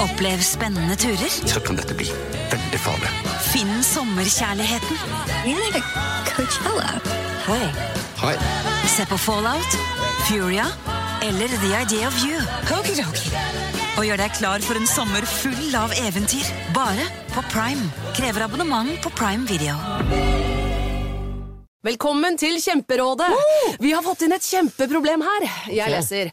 Opplev spennende turer. Så kan dette bli veldig farlig. Finn sommerkjærligheten. Hei. Hei. Se på Fallout, Furia eller The Idea of You. Og gjør deg klar for en sommer full av eventyr. Bare på Prime. Krever abonnement på Prime Video. Velkommen til Kjemperådet! Vi har fått inn et kjempeproblem her. Jeg leser.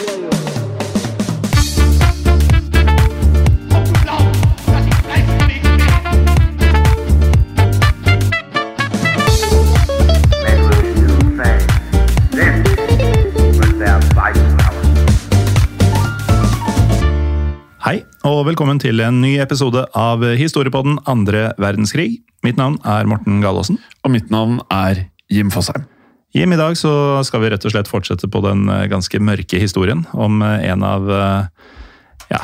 Velkommen til en ny episode av Historiepodden andre verdenskrig. Mitt navn er Morten Galaasen. Og mitt navn er Jim Fosheim. Jim, i dag så skal vi rett og slett fortsette på den eh, ganske mørke historien om eh, en av eh, ja,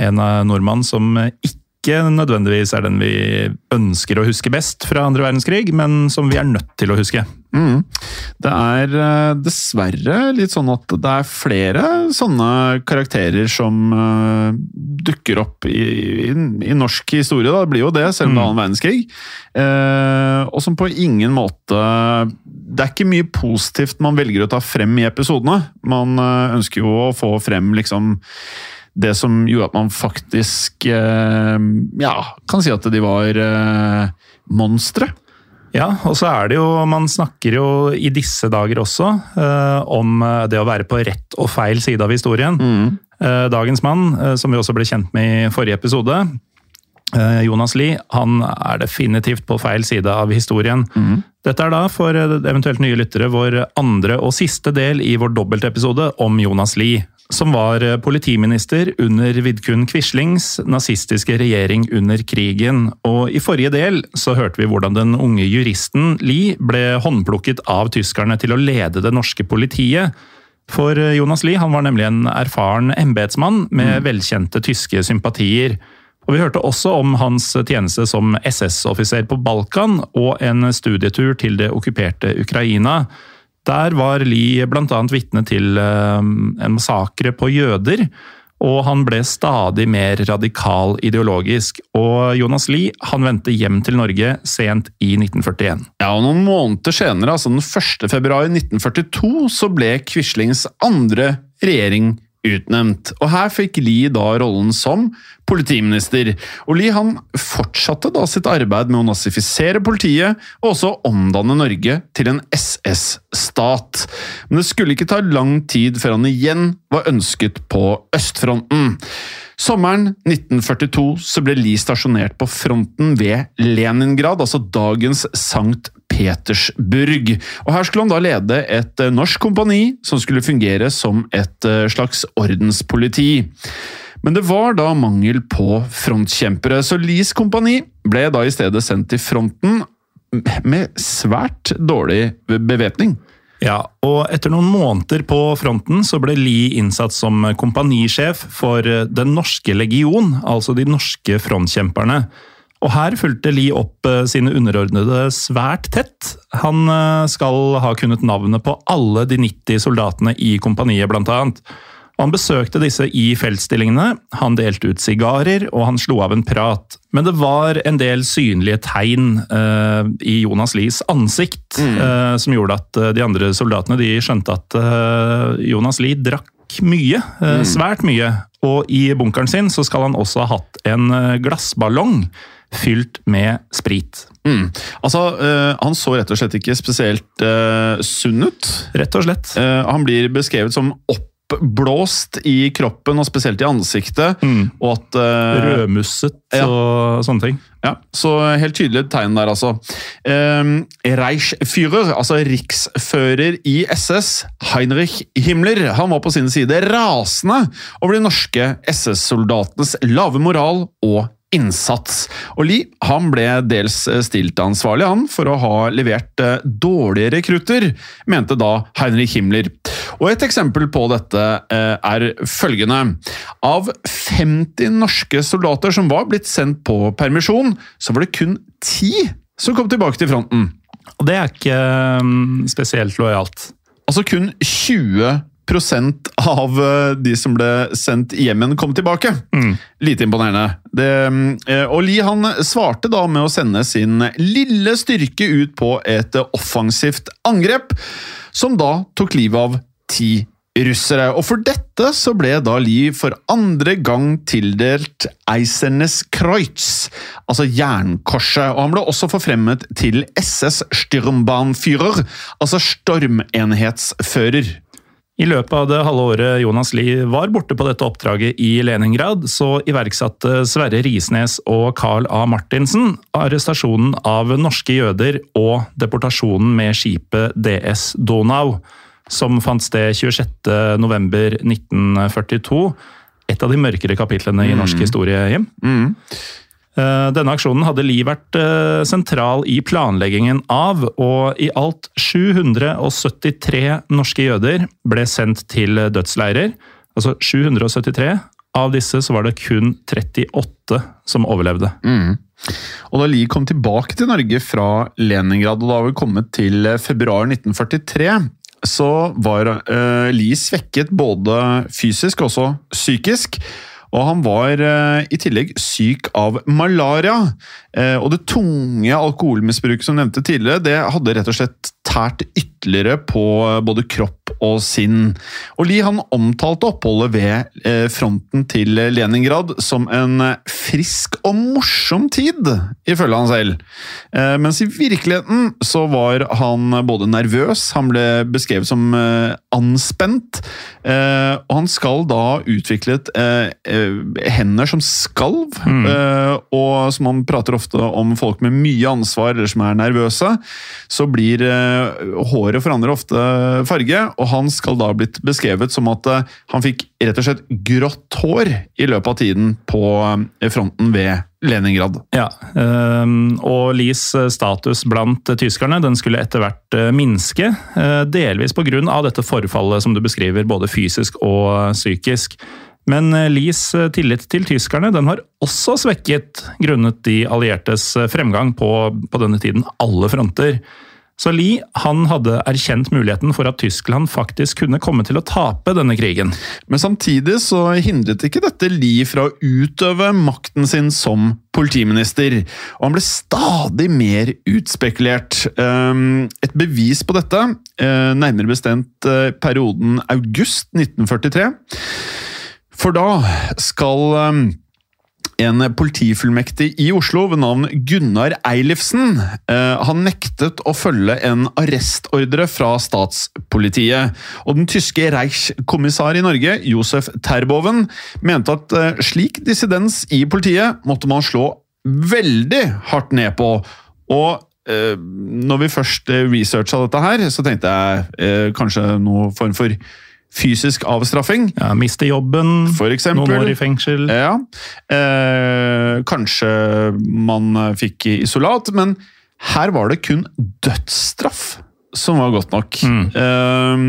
en av nordmann som ikke nødvendigvis er den vi ønsker å huske best fra andre verdenskrig, men som vi er nødt til å huske. Mm. Det er eh, dessverre litt sånn at det er flere sånne karakterer som uh, dukker opp i, i, i norsk historie. Da. Det blir jo det, selv om det er annen verdenskrig. Uh, og som på ingen måte Det er ikke mye positivt man velger å ta frem i episodene. Man uh, ønsker jo å få frem liksom det som gjorde at man faktisk ja, kan si at de var monstre. Ja, og så er det jo Man snakker jo i disse dager også eh, om det å være på rett og feil side av historien. Eh, dagens mann, eh, som vi også ble kjent med i forrige episode, eh, Jonas Lie, han er definitivt på feil side av historien. Dette er da, for eh, eventuelt nye lyttere, vår andre og siste del i vår dobbeltepisode om Jonas Lie. Som var eh, politiminister under Vidkun Quislings nazistiske regjering under krigen. Og i forrige del så hørte vi hvordan den unge juristen Lie ble håndplukket av tyskerne til å lede det norske politiet. For eh, Jonas Lie han var nemlig en erfaren embetsmann med velkjente tyske sympatier. Og Vi hørte også om hans tjeneste som SS-offiser på Balkan og en studietur til det okkuperte Ukraina. Der var Lie bl.a. vitne til eh, en massakre på jøder. Og han ble stadig mer radikal ideologisk. Og Jonas Lie han vendte hjem til Norge sent i 1941. Ja, og Noen måneder senere, altså den 1. februar 1942, så ble Quislings andre regjering utnevnt. Og Her fikk Lie da rollen som politiminister. Og Lie han fortsatte da sitt arbeid med å nazifisere politiet, og også omdanne Norge til en SS-stat. Men det skulle ikke ta lang tid før han igjen var ønsket på østfronten. Sommeren 1942 så ble Lie stasjonert på fronten ved Leningrad, altså dagens Sankt Petersburg. Og Her skulle han da lede et eh, norsk kompani som skulle fungere som et eh, slags ordenspoliti. Men det var da mangel på frontkjempere, så Lies kompani ble da i stedet sendt til fronten med svært dårlig bevæpning. Ja, og etter noen måneder på fronten så ble Lie innsatt som kompanisjef for Den norske legion, altså de norske frontkjemperne. Og her fulgte Lie opp eh, sine underordnede svært tett. Han eh, skal ha kunnet navnet på alle de 90 soldatene i kompaniet, blant annet. Han besøkte disse i feltstillingene, han delte ut sigarer og han slo av en prat. Men det var en del synlige tegn uh, i Jonas Lies ansikt eh, som gjorde at de andre soldatene de skjønte at uh, Jonas Lie drakk mye, eh, svært mye. Og i bunkeren sin så skal han også ha hatt en glassballong fylt med sprit. Mm. Altså, øh, Han så rett og slett ikke spesielt øh, sunn ut. Rett og slett. Uh, han blir beskrevet som oppblåst i kroppen, og spesielt i ansiktet. Mm. Og at eh, Rødmusset ja. og sånne ting. Ja, så helt tydelig tegn der, altså. Eh, Reichsführer, altså riksfører i SS, Heinrich Himmler, han var på sin side rasende over de norske SS-soldatenes lave moral og innsats. Og Lie han ble dels stilt ansvarlig han, for å ha levert eh, dårlige rekrutter, mente da Heinrich Himmler. Og Et eksempel på dette eh, er følgende. Av 50 norske soldater som var blitt sendt på permisjon, så var det kun 10 som kom tilbake til fronten. Og det er ikke spesielt lojalt. Altså kun 20 av eh, de som ble sendt hjem igjen, kom tilbake. Lite imponerende. Det, eh, og Lee han svarte da med å sende sin lille styrke ut på et offensivt angrep, som da tok livet av ti russere. Og for dette så ble da Lie for andre gang tildelt Eisernes Kreutz, altså Jernkorset. Og han ble også forfremmet til SS Stürmbahnführer, altså stormenhetsfører. I løpet av det halve året Jonas Lie var borte på dette oppdraget i Leningrad, så iverksatte Sverre Risnes og Carl A. Martinsen arrestasjonen av norske jøder og deportasjonen med skipet DS Donau, som fant sted 26.11.1942. Et av de mørkere kapitlene i norsk historie, Jim. Eh, Denne aksjonen hadde Lie vært eh, sentral i planleggingen av, og i alt 773 norske jøder ble sendt til dødsleirer. Altså 773. Av disse så var det kun 38 som overlevde. Og da Lie kom tilbake til Norge fra Leningrad, og da var vi kommet til februar 1943, så var uh, Lie svekket både fysisk og også psykisk. Og han var eh, i tillegg syk av malaria. Eh, og det tunge alkoholmisbruket som nevnte tidligere, det hadde rett og slett tært ytterligere på eh, både kropp og sinn. Og Lie han omtalte oppholdet ved eh, fronten til Leningrad som en eh, frisk og morsom tid, ifølge han selv. Mens i virkeligheten så var han både nervøs, han ble beskrevet som anspent, og han skal da ha utviklet hender som skalv, mm. og som han prater ofte om folk med mye ansvar eller som er nervøse, så blir håret forandrer ofte farge, og han skal da blitt beskrevet som at eh, han fikk rett og slett grått hår i løpet av tiden på eh, fronten ved Leningrad. Ja, ehm, og Lies status blant tyskerne den skulle etter hvert eh, minske, eh, delvis pga. dette forfallet som du beskriver, både fysisk og psykisk. Men eh, Lies tillit til tyskerne den har også svekket grunnet de alliertes fremgang på, på denne tiden alle fronter. Så Lie han hadde erkjent muligheten for at Tyskland faktisk kunne komme til å tape denne krigen. Men samtidig så hindret ikke dette Lie fra å utøve makten sin som politiminister, og han ble stadig mer utspekulert. Um, Et bevis på dette, eh, nærmere bestemt eh, perioden august 1943, for da skal um, en politifullmektig i Oslo ved navn Gunnar Eilifsen. eh, Han nektet å følge en arrestordre fra statspolitiet. Og den tyske Reichskommissær i Norge, Josef Terboven, mente at eh, slik dissidens i politiet måtte man slå veldig hardt ned på. Og eh, når vi først researcha dette her, så tenkte jeg kanskje noe form for fysisk avstraffing. Ja, Miste jobben, For eksempel. noen år i fengsel. Ja. Eh, kanskje man fikk isolat, men her var det kun dødsstraff som var godt nok. Eh,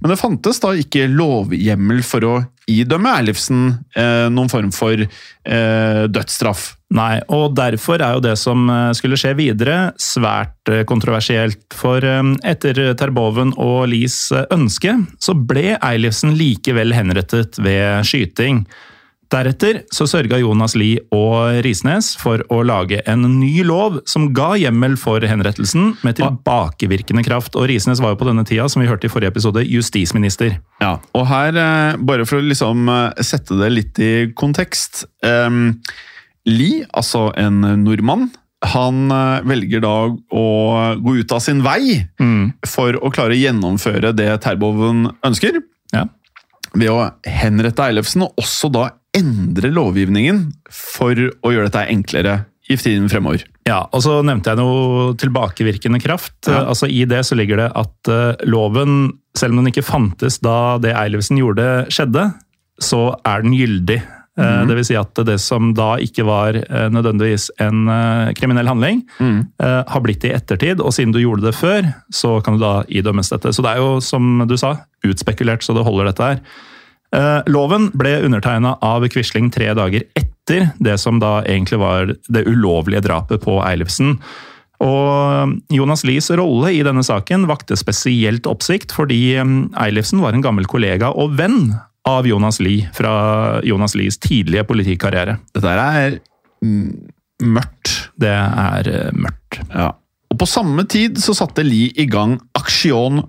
men det fantes da ikke lovhjemmel for å idømme Eilifsen eh, noen form for eh, dødsstraff. Nei, og derfor er jo det som eh, skulle skje videre svært kontroversielt. For etter Terboven og Lies ønske, så ble Eilifsen likevel henrettet ved skyting. Deretter så sørga Jonas Lie og Risnes for å lage en ny lov som ga hjemmel for henrettelsen med tilbakevirkende kraft. Og Risnes var jo på denne tida, som vi hørte i forrige episode, justisminister. Ja, og her, eh, bare for å liksom eh, sette det litt i kontekst um, Lie, altså en nordmann, han velger da å gå ut av sin vei for å klare å gjennomføre det Terboven ønsker. Ja. Ved å henrette Eilefsen, og også da endre lovgivningen for å gjøre dette enklere i tiden fremover. Ja, og så nevnte jeg noe tilbakevirkende kraft. Ja. Altså I det så ligger det at eh, loven, selv om den ikke fantes da det Eilifsen gjorde skjedde, så er den gyldig. Mm. Det vil si at det som da ikke var eh, nødvendigvis en kriminell handling, mm. har blitt det i ettertid, og siden du gjorde det før, så kan du da idømmes dette. Så det er jo, som du sa, utspekulert så det holder dette her. Eh, Loven ble undertegna av Quisling tre dager etter det som da egentlig var det ulovlige drapet på Eilifsen. Og Jonas Lies rolle i denne saken vakte spesielt oppsikt, fordi eh, Eilifsen var en gammel kollega og venn av Jonas Lie fra Jonas Lies tidlige politikarriere. Dette er mm, mørkt. Det er eh, mørkt. Ja. Og på samme tid så satte Lie i gang Aksjon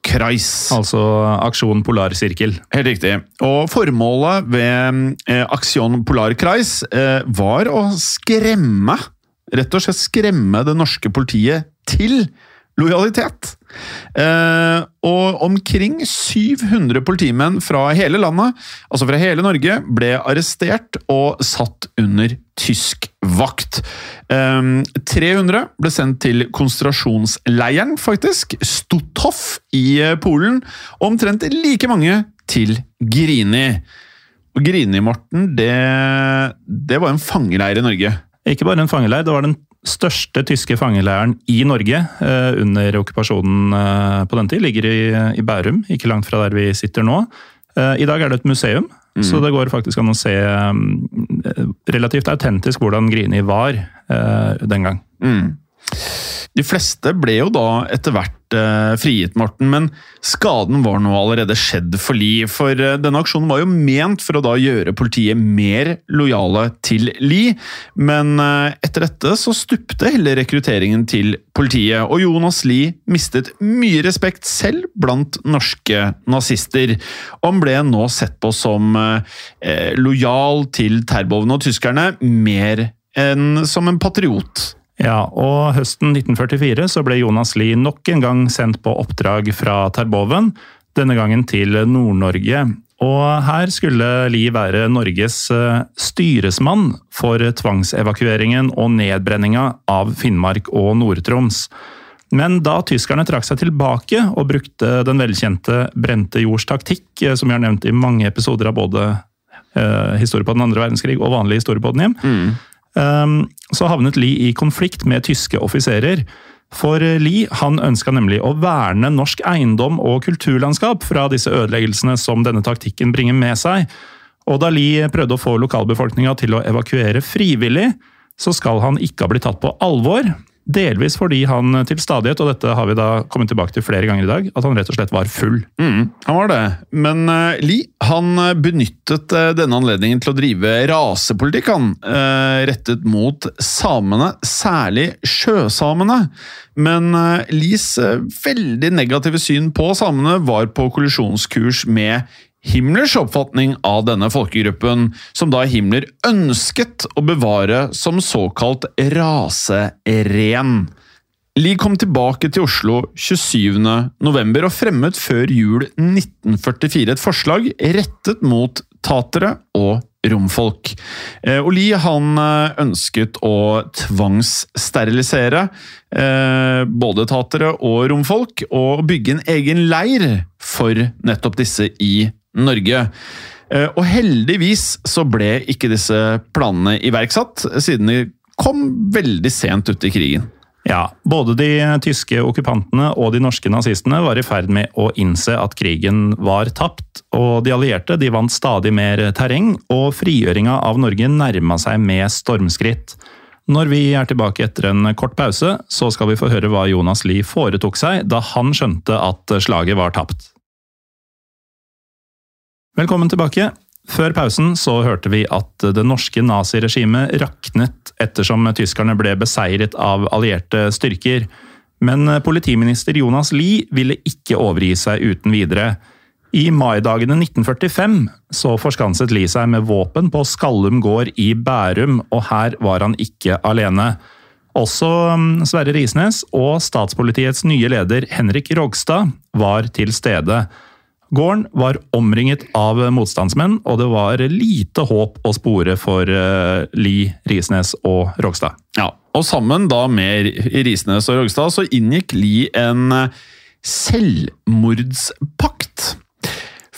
Polarkreis. Altså Aksjon Polar Sirkel. Helt riktig. Og formålet ved eh, Aksjon Polarkreis eh, var å skremme Rett og slett skremme det norske politiet til lojalitet. Eh, og omkring 700 politimenn fra hele landet, altså fra hele Norge, ble arrestert og satt under tysk vakt. Eh, 300 ble sendt til konsentrasjonsleiren, faktisk, Stutthof i eh, Polen, og omtrent like mange til Grini. Og Grini, Morten, det, det var en fangeleir i Norge. Ikke bare en fangeleir, det var den største tyske fangeleiren i Norge eh, under okkupasjonen eh, på den tid. Ligger i, i Bærum, ikke langt fra der vi sitter nå. Eh, I dag er det et museum, så det går faktisk an å se eh, relativt autentisk hvordan Grini var eh, den gang. Mm. De fleste ble jo da etter hvert eh, frigitt, Morten, men skaden var nå allerede skjedd for Lie. For eh, denne aksjonen var jo ment for å da gjøre politiet mer lojale til Lie. Men eh, etter dette så stupte heller rekrutteringen til politiet, og Jonas Lie mistet mye respekt selv blant norske nazister. Og han ble nå sett på som lojal til Terboven og tyskerne, mer enn som en patriot. Ja, og høsten 1944 så ble Jonas Lie nok en gang sendt på oppdrag fra Terboven, denne gangen til Nord-Norge. Og her skulle Lie være Norges eh, styresmann for tvangsevakueringen og nedbrenninga av Finnmark og Nord-Troms. Men da tyskerne trakk seg tilbake og brukte den velkjente brente jords taktikk, eh, som vi har nevnt i mange episoder av både eh, historie på den andre verdenskrig og vanlig historie på den hjem, um, så havnet Lie i konflikt med tyske offiserer. For Lie han ønska nemlig å verne norsk eiendom og kulturlandskap fra disse ødeleggelsene som denne taktikken bringer med seg. Og da Lie prøvde å få lokalbefolkninga til å evakuere frivillig, så skal han ikke ha blitt tatt på alvor. Delvis fordi han til stadighet, og dette har vi da kommet tilbake til flere ganger i dag, at han rett og slett var full. Mm, han var det, men uh, Lie han eh, benyttet uh, denne anledningen til å drive rasepolitikk, han, Uh, rettet mot samene, særlig sjøsamene. Men Lies eh, veldig negative syn på samene var på kollisjonskurs med Himmlers oppfatning av denne folkegruppen, som da Himmler ønsket å bevare som såkalt raseren. Lie kom tilbake til Oslo 27. november og fremmet før jul 1944 et forslag rettet mot tatere og romfolk. Eh, Og Lie han eh, ønsket å tvangssterilisere eh, både tatere og romfolk, og bygge en egen leir for nettopp disse i Norge. Eh, Og heldigvis så ble ikke disse planene iverksatt, siden de kom veldig sent ut i krigen. Ja, både de tyske okkupantene og de norske nazistene var i ferd med å innse at krigen var tapt, og de allierte de vant stadig mer terreng, og frigjøringa av Norge nærma seg med stormskritt. Når vi er tilbake etter en kort pause, så skal vi få høre hva Jonas Lie foretok seg da han skjønte at slaget var tapt. Velkommen tilbake. Før pausen så hørte vi at det norske naziregimet raknet ettersom tyskerne ble beseiret av allierte styrker. Men politiminister Jonas Lie ville ikke overgi seg uten videre. I maidagene 1945 så forskanset Lie seg med våpen på Skallum gård i Bærum, og her var han ikke alene. Også mm, Sverre Risnes og statspolitiets nye leder Henrik Rogstad var til stede. Gården var omringet av motstandsmenn, og det var lite håp å spore for uh, Li, Risnes og Rogstad. Ja, og sammen da med Risnes og Rogstad så inngikk Li en eh, selvmordspakt.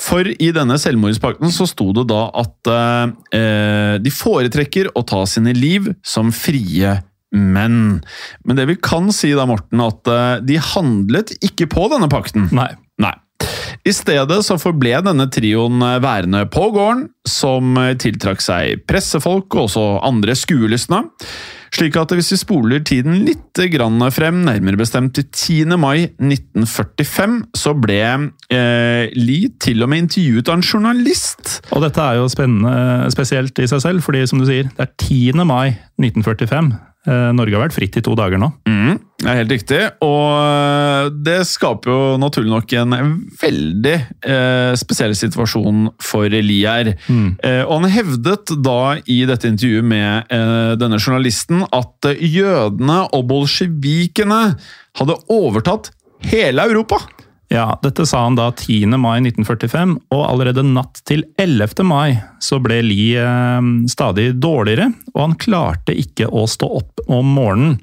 For i denne selvmordspakten så sto det da at eh, de foretrekker å ta sine liv som frie menn. Men det vi kan si da, Morten, at eh, de handlet ikke på denne pakten. Nei. I stedet så forble denne trioen værende på gården, som tiltrakk seg pressefolk og også andre skuelystne. Slik at hvis vi spoler tiden litt grann frem, nærmere bestemt til 10. mai 1945, så ble eh, Lie til og med intervjuet av en journalist. Og dette er jo spennende spesielt i seg selv, fordi som du sier, det er 10. mai 1945. Eh, Norge har vært fritt i to dager nå. Mm, det er helt riktig, og det skaper jo naturlig nok en veldig eh, spesiell situasjon for Lier. Mm. Eh, og han hevdet da i dette intervjuet med eh, denne journalisten at jødene og bolsjevikene hadde overtatt hele Europa. Ja, dette sa han da 10. mai 1945, og allerede natt til 11. mai så ble Lie eh, stadig dårligere, og han klarte ikke å stå opp om morgenen.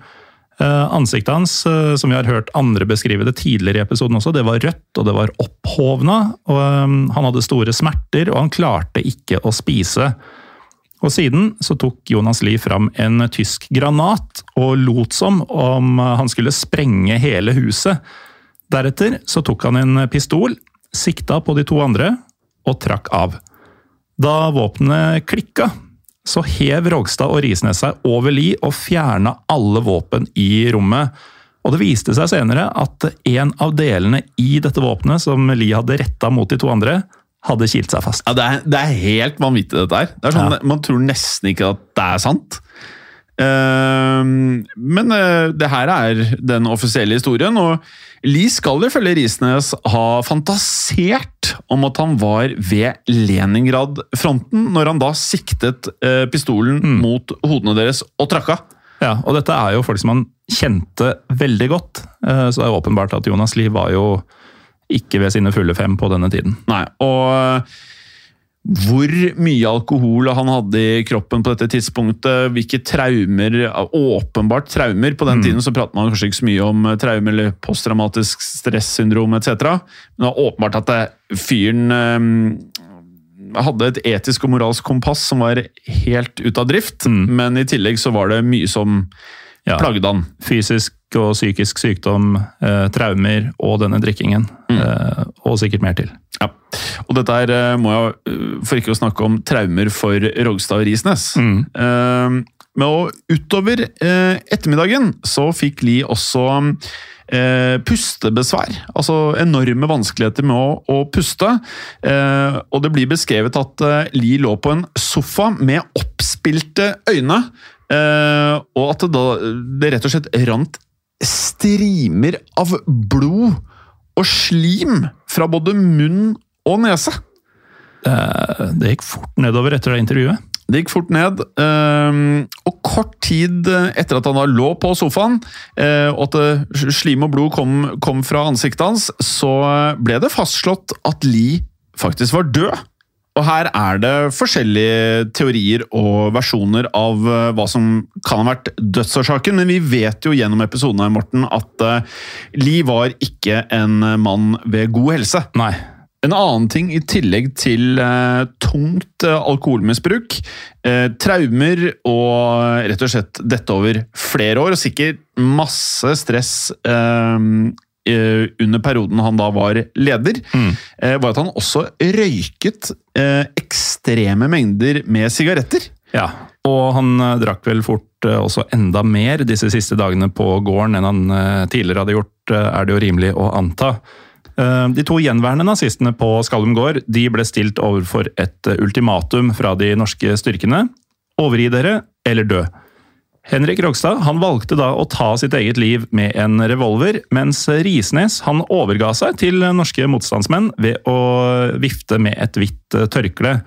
Eh, ansiktet hans, eh, som vi har hørt andre beskrive det tidligere i episoden også, det var rødt og det var opphovna, og eh, han hadde store smerter, og han klarte ikke å spise. Og siden så tok Jonas Lie fram en tysk granat og lot som om han skulle sprenge hele huset. Deretter så tok han en pistol, sikta på de to andre og trakk av. Da våpenet klikka, så hev Rogstad og Risnes seg over li og fjerna alle våpen i rommet. Og det viste seg senere at en av delene i dette våpenet som Li hadde retta mot de to andre, hadde kilt seg fast. Ja, det er, det er helt vanvittig, dette her. Det er sånn, Ja. Man tror nesten ikke at det er sant. Ehm, men eh, det her er den offisielle historien, og Lie skal ifølge Risnes ha fantasert om at han var ved Leningrad-fronten når han da siktet pistolen pistolen mot hodene deres og trakk av. Ja, og dette er jo folk som han kjente veldig godt, eh, så det er åpenbart at Jonas Lie var jo ikke ved sine fulle fem på denne tiden. Nei, og hvor mye alkohol han hadde i kroppen på dette tidspunktet, hvilke traumer, åpenbart traumer På den tiden så prater man kanskje ikke så mye om traumer eller posttraumatisk stressyndrom etc. Men det var åpenbart at det, fyren um, hadde et etisk og moralsk kompass som var helt ute av drift, men i tillegg så var det mye som Ja. plagde han. Fysisk og psykisk sykdom, eh, traumer og denne drikkingen. Eh, og sikkert mer til. Ja. Og dette her eh, må jeg, eh, for ikke å snakke om traumer for Rogstad og Risnes. Eh, men og utover ettermiddagen så fikk Lie også pustebesvær. Altså enorme vanskeligheter med å, å puste. Og det blir beskrevet at Li Lie lå på en sofa med oppspilte øyne. Og at det da det rett og slett rant strimer av blod og slim fra både munn og nese. Eh, det gikk fort nedover etter det intervjuet. Det gikk fort ned, og kort tid etter at han da lå på sofaen, øh, og at slim og blod kom, kom fra ansiktet hans, så ble det fastslått at Lie faktisk var død. Og her er det forskjellige teorier og versjoner av øh, hva som kan ha vært dødsårsaken, men vi vet jo gjennom episoden her, Morten, at Li Lie var ikke en mann ved god helse. Nei. En annen ting i tillegg til eh, tungt eh, alkoholmisbruk, eh, traumer og rett og slett dette over flere år, og sikkert masse stress eh, eh, under perioden han da var leder, mm. var at han også røyket eh, ekstreme mengder med sigaretter. Ja, og han eh, drakk vel fort eh, også enda mer disse siste dagene på gården enn han eh, tidligere hadde gjort, eh, er det jo rimelig å anta. Eh, De to gjenværende nazistene på Skallum gård de ble stilt overfor et eh, ultimatum fra de norske styrkene. Overgi dere, eller dø. Henrik Rogstad han valgte da å ta sitt eget liv med en revolver, mens Risnes han overga seg til norske motstandsmenn ved å vifte med et hvitt eh, tørkle.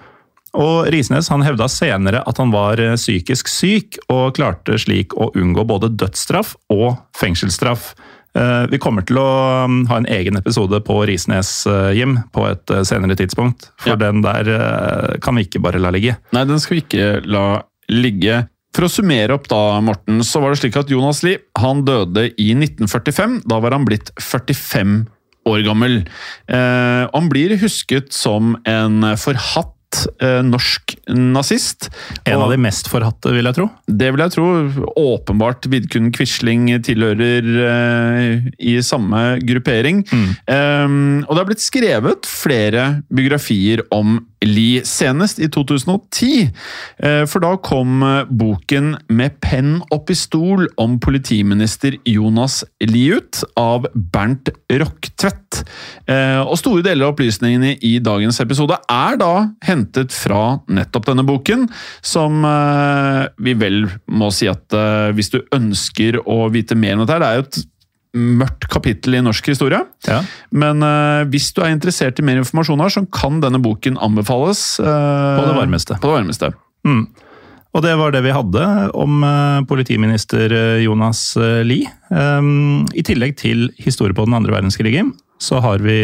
Og Risnes han hevda senere at han var eh, psykisk syk, og klarte slik å unngå både dødsstraff og fengselsstraff. Eh, Vi kommer til å mm, ha en egen episode på Risnes, Jim, på et senere tidspunkt. For Ja. den der kan vi ikke bare la ligge. Nei, den skal vi ikke la ligge. For å summere opp da, Morten, så var det slik at Jonas Lie han døde i 1945. Da var han blitt 45 år gammel. Eh, han blir husket som en forhatt eh, norsk nazist. En av de mest forhatte, vil jeg tro. Det vil jeg tro. Åpenbart Vidkun Quisling tilhører eh, i samme gruppering. Eh, og det har blitt skrevet flere biografier om Lie, senest i 2010. Eh, for da kom eh, boken 'Med penn og pistol' om politiminister Jonas Lie ut, av Bernt Roktvedt. Eh, og store deler av opplysningene i dagens episode er da hentet fra nettopp denne boken, som vi vel må si at hvis du ønsker å vite mer om dette, her, det er jo et mørkt kapittel i norsk historie. Ja. Men uh, hvis du er interessert i mer informasjon her, så kan denne boken anbefales. Uh, På det varmeste. På det varmeste. Mm. Og det var det vi hadde om uh, politiminister Jonas Lie. Um, I tillegg til historie på den andre verdenskrigen, så har vi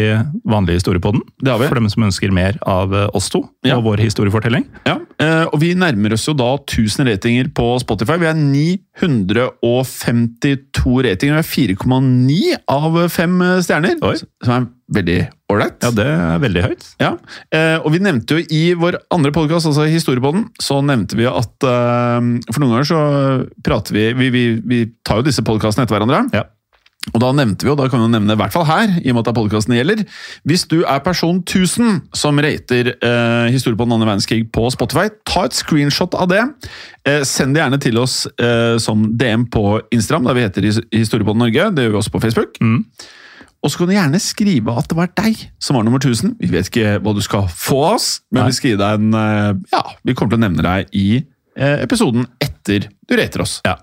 vanlig historie på den. Det har vi. For dem som ønsker mer av eh, oss to Ja. og vår historiefortelling. Ja, eh, og vi nærmer oss jo da 1000 ratinger på Spotify. Vi er 952 ratinger. Vi er 4,9 av 5 stjerner. Oi. Som er veldig ålreit. Ja, det er veldig høyt. Ja, eh, og vi nevnte jo i vår andre podkast, altså Historiepodden, så nevnte vi at eh, For noen ganger så prater vi Vi, vi, vi tar jo disse podkastene etter hverandre. Ja. Og da nevnte vi jo, da kan vi jo nevne i hvert fall her, i og med at det er podkasten gjelder Hvis du er person 1000 som rater eh, Historie på den andre verdenskrig på Spotify, ta et screenshot av det. Eh, send det gjerne til oss eh, som DM på Instagram, der vi heter His- Historie på Norge. Det gjør vi også på Facebook. Mm. Og så kan du gjerne skrive at det var deg som var nummer 1000. Vi vet ikke hva du skal få av oss, men Nei. vi skriver deg en eh, Ja, vi kommer til å nevne deg i eh, episoden etter du rater oss. Ja.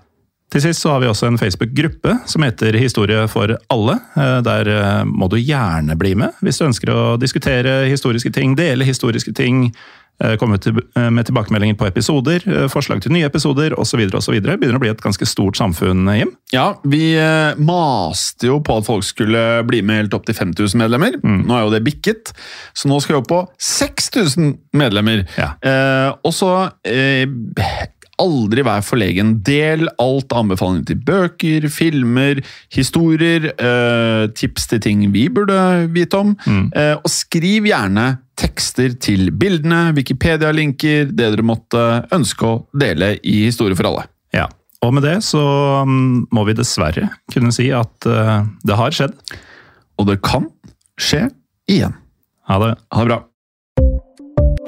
Til sist så har vi også en Facebook-gruppe som heter Historie for alle. Eh, Der eh, må du gjerne bli med hvis du ønsker å diskutere historiske ting, dele historiske ting, eh, komme med tilbakemeldinger på episoder, forslag til nye episoder osv. Begynner å bli et ganske stort samfunn, Jim. Ja, vi maste jo på at folk skulle bli med helt opp til 5000 medlemmer. Nå er jo det bikket, så nå skal vi opp på 6000 medlemmer. Ja. Eh, og så eh, Aldri vær forlegen. Del alt av anbefalinger til bøker, filmer, historier, eh, tips til ting vi burde vite om. Eh, og skriv gjerne tekster til bildene, Wikipedia-linker, det dere måtte ønske å dele i Historie for alle. Ja. Og med det så mm, må vi dessverre kunne si at eh, det har skjedd. Og det kan skje igjen. Ha det. Ha det bra.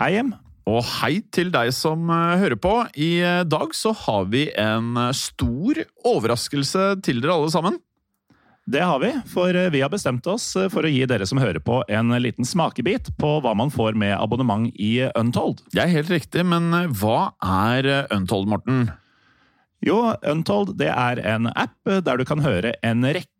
Hei, Hjem. Og hei til deg som eh, hører på. I eh, dag så har vi en eh, stor overraskelse til dere alle sammen. Det har vi, for vi har bestemt oss for å gi dere som hører på en liten smakebit på hva man får med abonnement i Untold. Det er helt riktig, men hva er Untold, Morten? Jo, Untold det er en app der du kan høre en rekke